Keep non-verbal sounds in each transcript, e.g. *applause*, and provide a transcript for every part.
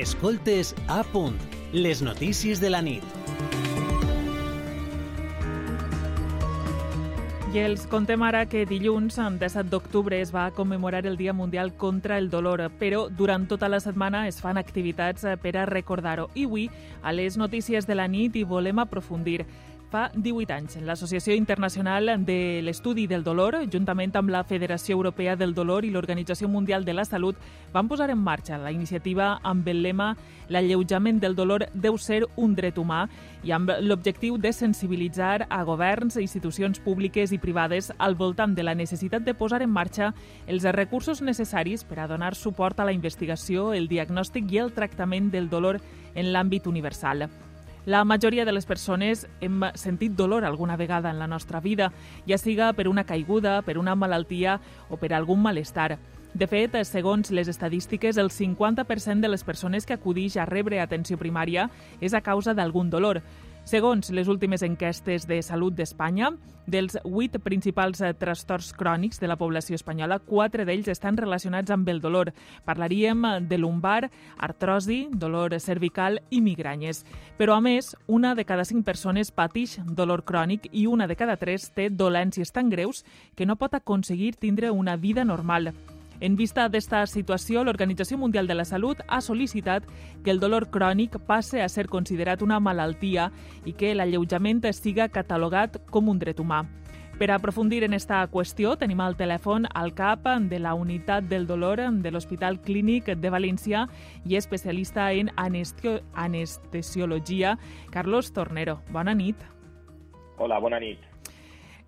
Escoltes a punt, les notícies de la nit. I els contem ara que dilluns, en 17 d'octubre, es va commemorar el Dia Mundial contra el Dolor, però durant tota la setmana es fan activitats per a recordar-ho. I avui, a les notícies de la nit, hi volem aprofundir fa 18 anys. L'Associació Internacional de l'Estudi del Dolor, juntament amb la Federació Europea del Dolor i l'Organització Mundial de la Salut, van posar en marxa la iniciativa amb el lema L'alleujament del dolor deu ser un dret humà i amb l'objectiu de sensibilitzar a governs, institucions públiques i privades al voltant de la necessitat de posar en marxa els recursos necessaris per a donar suport a la investigació, el diagnòstic i el tractament del dolor en l'àmbit universal. La majoria de les persones hem sentit dolor alguna vegada en la nostra vida, ja siga per una caiguda, per una malaltia o per algun malestar. De fet, segons les estadístiques, el 50% de les persones que acudix a rebre atenció primària és a causa d'algun dolor. Segons les últimes enquestes de salut d'Espanya, dels vuit principals eh, trastorns crònics de la població espanyola, quatre d'ells estan relacionats amb el dolor. Parlaríem eh, de lumbar, artrosi, dolor cervical i migranyes. Però, a més, una de cada cinc persones patix dolor crònic i una de cada tres té dolències tan greus que no pot aconseguir tindre una vida normal. En vista d'esta situació, l'Organització Mundial de la Salut ha sol·licitat que el dolor crònic passe a ser considerat una malaltia i que l'alleujament siga catalogat com un dret humà. Per aprofundir en esta qüestió, tenim al telèfon al cap de la Unitat del Dolor de l'Hospital Clínic de València i especialista en anestesiologia, Carlos Tornero. Bona nit. Hola, bona nit.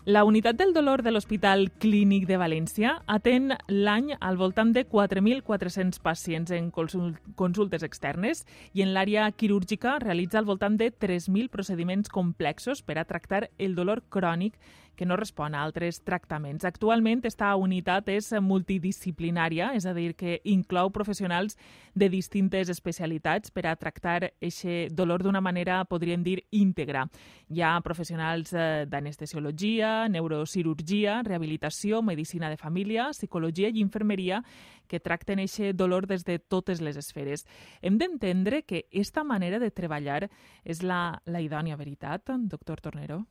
La unitat del dolor de l'Hospital Clínic de València atén l'any al voltant de 4.400 pacients en consultes externes i en l'àrea quirúrgica realitza al voltant de 3.000 procediments complexos per a tractar el dolor crònic que no respon a altres tractaments. Actualment, esta unitat és multidisciplinària, és a dir, que inclou professionals de distintes especialitats per a tractar aquest dolor d'una manera, podríem dir, íntegra. Hi ha professionals eh, d'anestesiologia, neurocirurgia, rehabilitació, medicina de família, psicologia i infermeria que tracten aquest dolor des de totes les esferes. Hem d'entendre que aquesta manera de treballar és la, la idònia veritat, doctor Tornero?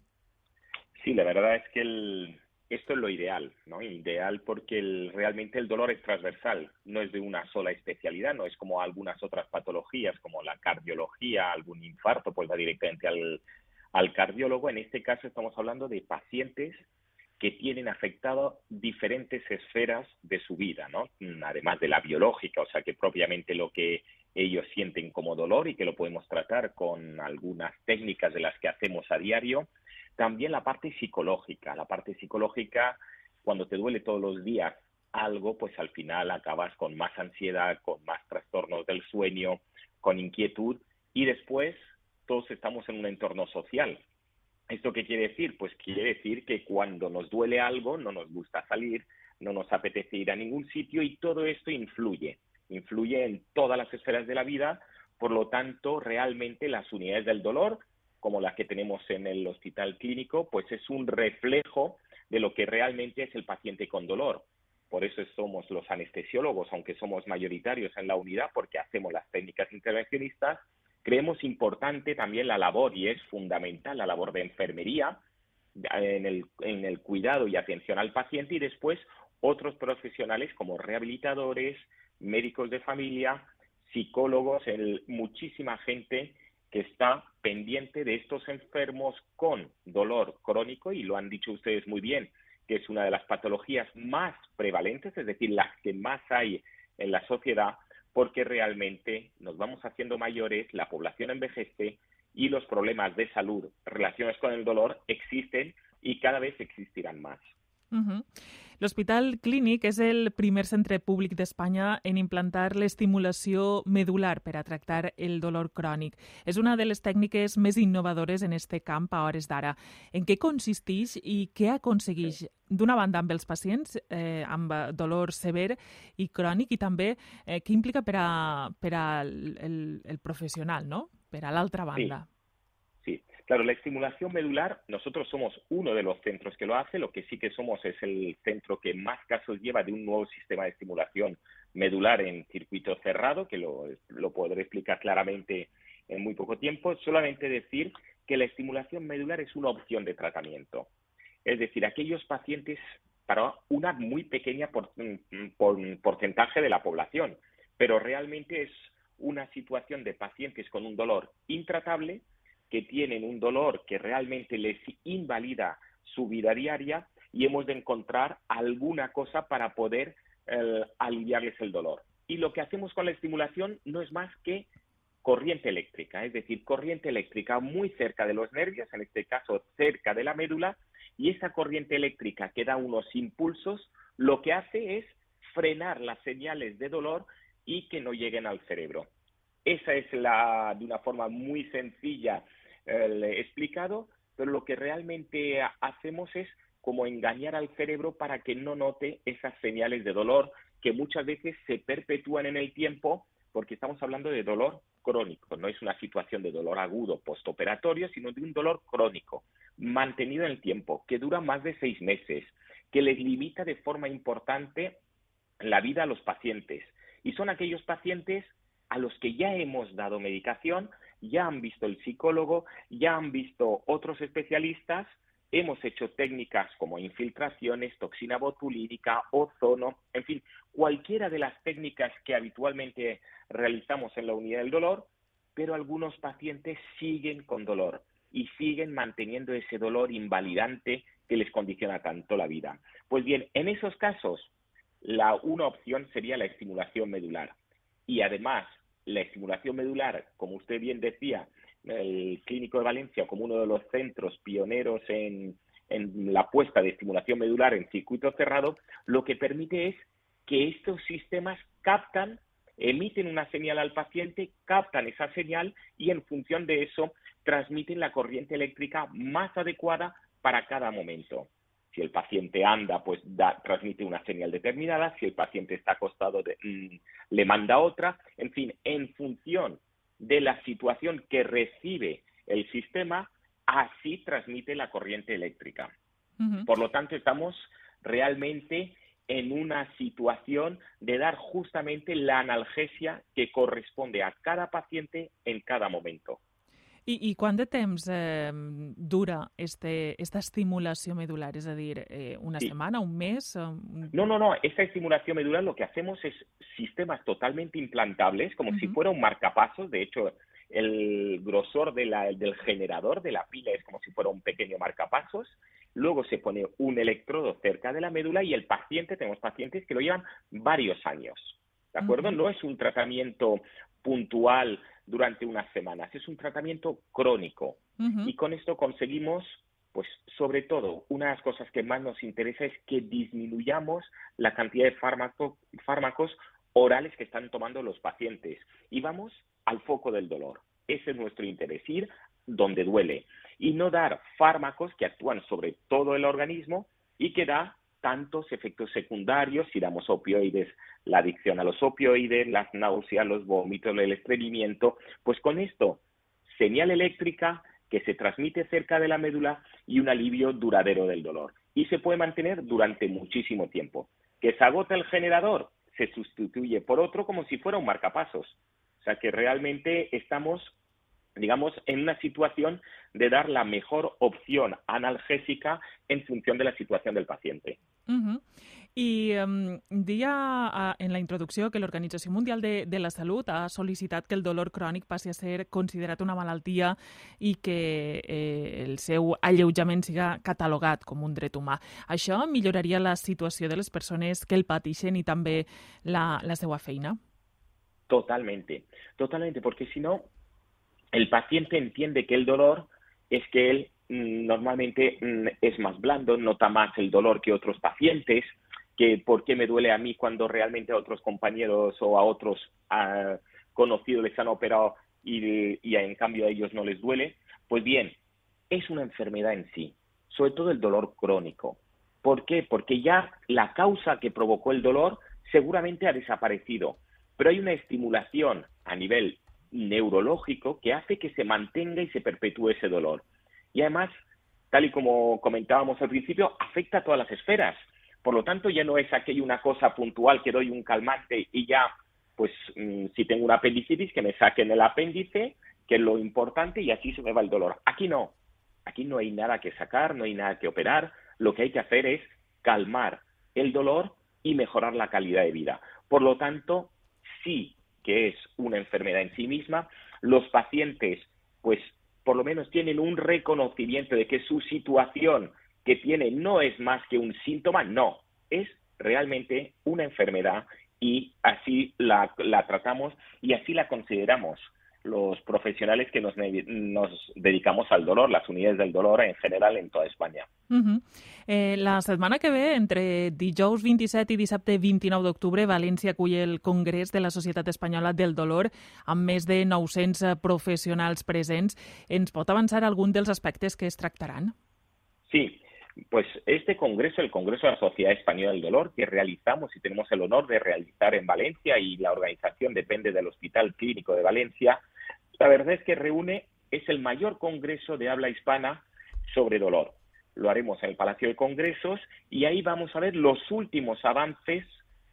Sí, la verdad es que el, esto es lo ideal, ¿no? Ideal porque el, realmente el dolor es transversal, no es de una sola especialidad, no es como algunas otras patologías como la cardiología, algún infarto, pues va directamente al, al cardiólogo. En este caso estamos hablando de pacientes que tienen afectado diferentes esferas de su vida, ¿no? Además de la biológica, o sea que propiamente lo que ellos sienten como dolor y que lo podemos tratar con algunas técnicas de las que hacemos a diario, también la parte psicológica. La parte psicológica, cuando te duele todos los días algo, pues al final acabas con más ansiedad, con más trastornos del sueño, con inquietud y después todos estamos en un entorno social. ¿Esto qué quiere decir? Pues quiere decir que cuando nos duele algo no nos gusta salir, no nos apetece ir a ningún sitio y todo esto influye, influye en todas las esferas de la vida, por lo tanto realmente las unidades del dolor como las que tenemos en el hospital clínico, pues es un reflejo de lo que realmente es el paciente con dolor. Por eso somos los anestesiólogos, aunque somos mayoritarios en la unidad, porque hacemos las técnicas intervencionistas, creemos importante también la labor, y es fundamental la labor de enfermería en el, cuidado y atención al paciente, y después otros profesionales como rehabilitadores, médicos de familia, psicólogos, muchísima gente que está pendiente de estos enfermos con dolor crónico, y lo han dicho ustedes muy bien, que es una de las patologías más prevalentes, es decir, las que más hay en la sociedad, porque realmente nos vamos haciendo mayores, la población envejece y los problemas de salud relacionados con el dolor existen y cada vez existirán más. Uh. L'Hospital Clínic és el primer centre públic d'Espanya en implantar l'estimulació medular per a tractar el dolor crònic. És una de les tècniques més innovadores en este camp a hores d'ara. En què consisteix i què aconsegueix, d'una banda, amb els pacients eh, amb dolor sever i crònic i també eh, què implica per a, per a el, el professional, no? per a l'altra banda. Sí. Claro, la estimulación medular, nosotros somos uno de los centros que lo hace, lo que sí que somos es el centro que más casos lleva de un nuevo sistema de estimulación medular en circuito cerrado, que lo, lo podré explicar claramente en muy poco tiempo, solamente decir que la estimulación medular es una opción de tratamiento. Es decir, aquellos pacientes para una muy pequeña porcentaje de la población, pero realmente es una situación de pacientes con un dolor intratable, que tienen un dolor que realmente les invalida su vida diaria y hemos de encontrar alguna cosa para poder eh, aliviarles el dolor. Y lo que hacemos con la estimulación no es más que corriente eléctrica, es decir, corriente eléctrica muy cerca de los nervios, en este caso cerca de la médula, y esa corriente eléctrica que da unos impulsos, lo que hace es frenar las señales de dolor y que no lleguen al cerebro. Esa es la, de una forma muy sencilla eh, explicado, pero lo que realmente hacemos es como engañar al cerebro para que no note esas señales de dolor que muchas veces se perpetúan en el tiempo porque estamos hablando de dolor crónico, no es una situación de dolor agudo postoperatorio, sino de un dolor crónico, mantenido en el tiempo, que dura más de seis meses, que les limita de forma importante la vida a los pacientes. Y son aquellos pacientes a los que ya hemos dado medicación, ya han visto el psicólogo, ya han visto otros especialistas, hemos hecho técnicas como infiltraciones, toxina botulínica, ozono, en fin, cualquiera de las técnicas que habitualmente realizamos en la unidad del dolor, pero algunos pacientes siguen con dolor y siguen manteniendo ese dolor invalidante que les condiciona tanto la vida. Pues bien, en esos casos, la, una opción sería la estimulación medular. Y además, la estimulación medular, como usted bien decía, el Clínico de Valencia como uno de los centros pioneros en, la puesta de estimulación medular en circuito cerrado, lo que permite es que estos sistemas captan, emiten una señal al paciente, captan esa señal y en función de eso transmiten la corriente eléctrica más adecuada para cada momento. Si el paciente anda, pues da, transmite una señal determinada. Si el paciente está acostado, mm, le manda otra. En fin, en función de la situación que recibe el sistema, así transmite la corriente eléctrica. Por lo tanto, estamos realmente en una situación de dar justamente la analgesia que corresponde a cada paciente en cada momento. I, i quant de temps eh, dura este, esta estimulación medular? Es decir, eh, una sí. semana, un mes? Un... No, no, no. Esta estimulación medular lo que hacemos es sistemas totalmente implantables, como uh -huh. si fuera un marcapasos. De hecho, el grosor de la, del generador de la pila es como si fuera un pequeño marcapasos. Luego se pone un electrodo cerca de la médula y el paciente, tenemos pacientes que lo llevan varios años. ¿De acuerdo? Uh -huh. No es un tratamiento puntual durante unas semanas. Es un tratamiento crónico uh -huh. y con esto conseguimos, pues sobre todo, una de las cosas que más nos interesa es que disminuyamos la cantidad de fármaco, fármacos orales que están tomando los pacientes y vamos al foco del dolor. Ese es nuestro interés, ir donde duele y no dar fármacos que actúan sobre todo el organismo y que da tantos efectos secundarios, si damos opioides, la adicción a los opioides, las náuseas, los vómitos, el estreñimiento, pues con esto, señal eléctrica que se transmite cerca de la médula y un alivio duradero del dolor. Y se puede mantener durante muchísimo tiempo. Que se agota el generador, se sustituye por otro como si fuera un marcapasos. O sea que realmente estamos digamos, en una situación de dar la mejor opción analgésica en función de la situación del paciente. Uh -huh. I um, dia en la introducció que l'Organització Mundial de, de la Salut ha sol·licitat que el dolor crònic passi a ser considerat una malaltia i que eh, el seu alleujament siga catalogat com un dret humà. Això milloraria la situació de les persones que el pateixen i també la, la seva feina? Totalmente, totalmente, porque si no, el paciente entiende que el dolor es que él mm, normalmente mm, es más blando, nota más el dolor que otros pacientes, que por qué me duele a mí cuando realmente a otros compañeros o a otros uh, conocidos les han operado y, y en cambio a ellos no les duele. Pues bien, es una enfermedad en sí, sobre todo el dolor crónico. ¿Por qué? Porque ya la causa que provocó el dolor seguramente ha desaparecido, pero hay una estimulación a nivel neurológico que hace que se mantenga y se perpetúe ese dolor. Y además, tal y como comentábamos al principio, afecta a todas las esferas, Por lo tanto, ya no es aquella una cosa puntual que doy un calmante y ya, pues mm, si tengo un apendicitis, que me saquen el apéndice, que es lo importante, y así se me va el dolor. Aquí no. Aquí no hay nada que sacar, no hay nada que operar. Lo que hay que hacer es calmar el dolor y mejorar la calidad de vida. Por lo tanto, sí que es una enfermedad en sí misma. Los pacientes, pues, por lo menos tienen un reconocimiento de que su situación que tiene no es más que un síntoma, no, es realmente una enfermedad y así la, la tratamos y así la consideramos los profesionales que nos, nos, dedicamos al dolor, las unidades del dolor en general en toda Espanya. Uh -huh. eh, la setmana que ve, entre dijous 27 i dissabte 29 d'octubre, València acull el Congrés de la Societat Espanyola del Dolor amb més de 900 professionals presents. Ens pot avançar algun dels aspectes que es tractaran? Sí, pues este congreso, el Congreso de la Sociedad Española del Dolor, que realizamos y tenemos el honor de realizar en Valencia y la organización depende del Hospital Clínico de Valencia, la verdad es que reúne, es el mayor congreso de habla hispana sobre dolor. Lo haremos en el Palacio de Congresos y ahí vamos a ver los últimos avances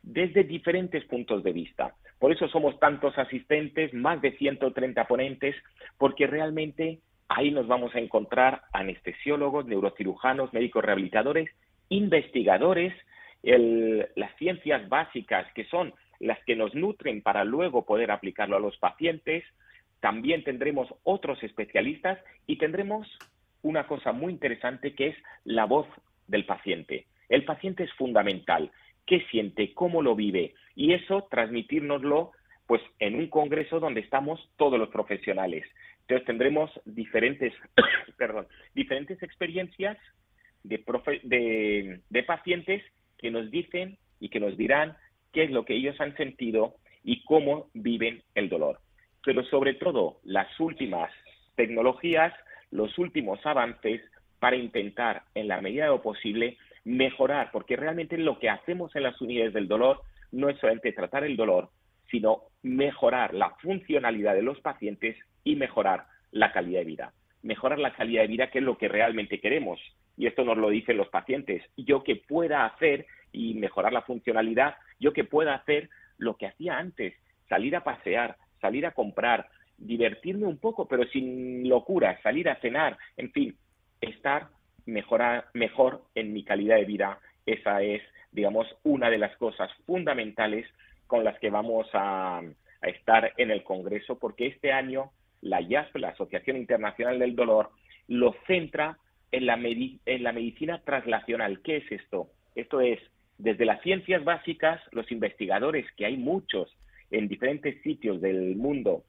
desde diferentes puntos de vista. Por eso somos tantos asistentes, más de 130 ponentes, porque realmente Ahí nos vamos a encontrar anestesiólogos, neurocirujanos, médicos rehabilitadores, investigadores, las ciencias básicas que son las que nos nutren para luego poder aplicarlo a los pacientes. También tendremos otros especialistas y tendremos una cosa muy interesante que es la voz del paciente. El paciente es fundamental. ¿Qué siente? ¿Cómo lo vive? Y eso transmitírnoslo pues en un congreso donde estamos todos los profesionales. Entonces tendremos diferentes, *coughs* perdón, diferentes experiencias de, de, pacientes que nos dicen y que nos dirán qué es lo que ellos han sentido y cómo viven el dolor. Pero sobre todo las últimas tecnologías, los últimos avances para intentar, en la medida de lo posible, mejorar, porque realmente lo que hacemos en las unidades del dolor no es solamente tratar el dolor, sino mejorar la funcionalidad de los pacientes y mejorar la calidad de vida. Mejorar la calidad de vida, que es lo que realmente queremos. Y esto nos lo dicen los pacientes. Yo que pueda hacer y mejorar la funcionalidad, yo que pueda hacer lo que hacía antes, salir a pasear, salir a comprar, divertirme un poco, pero sin locura, salir a cenar, en fin, estar mejor en mi calidad de vida. Esa es, digamos, una de las cosas fundamentales con las que vamos a, estar en el Congreso, porque este año la IASP, la Asociación Internacional del Dolor, lo centra en la, en la medicina translacional. ¿Qué es esto? Esto es, desde las ciencias básicas, los investigadores, que hay muchos en diferentes sitios del mundo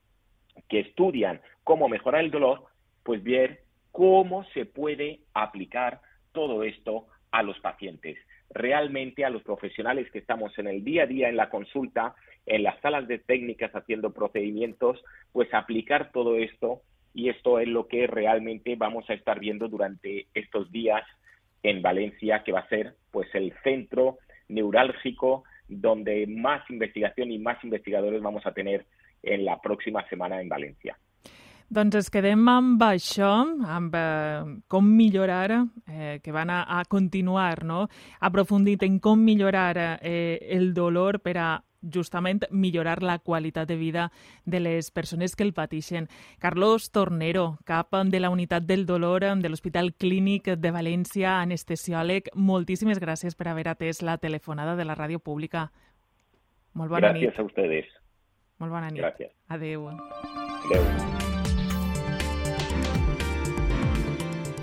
que estudian cómo mejorar el dolor, pues ver cómo se puede aplicar todo esto a los pacientes realmente a los profesionales que estamos en el día a día en la consulta, en las salas de técnicas haciendo procedimientos, pues aplicar todo esto y esto es lo que realmente vamos a estar viendo durante estos días en Valencia, que va a ser pues el centro neurálgico donde más investigación y más investigadores vamos a tener en la próxima semana en Valencia. Doncs ens quedem amb això, amb eh, com millorar, eh, que van a, a continuar, no? aprofundit en com millorar eh, el dolor per a justament millorar la qualitat de vida de les persones que el pateixen. Carlos Tornero, cap de la unitat del dolor de l'Hospital Clínic de València, anestesiòleg, moltíssimes gràcies per haver atès la telefonada de la ràdio pública. Molt bona gràcies nit. a ustedes. Molt bona nit. Gràcies. Adéu. Adéu.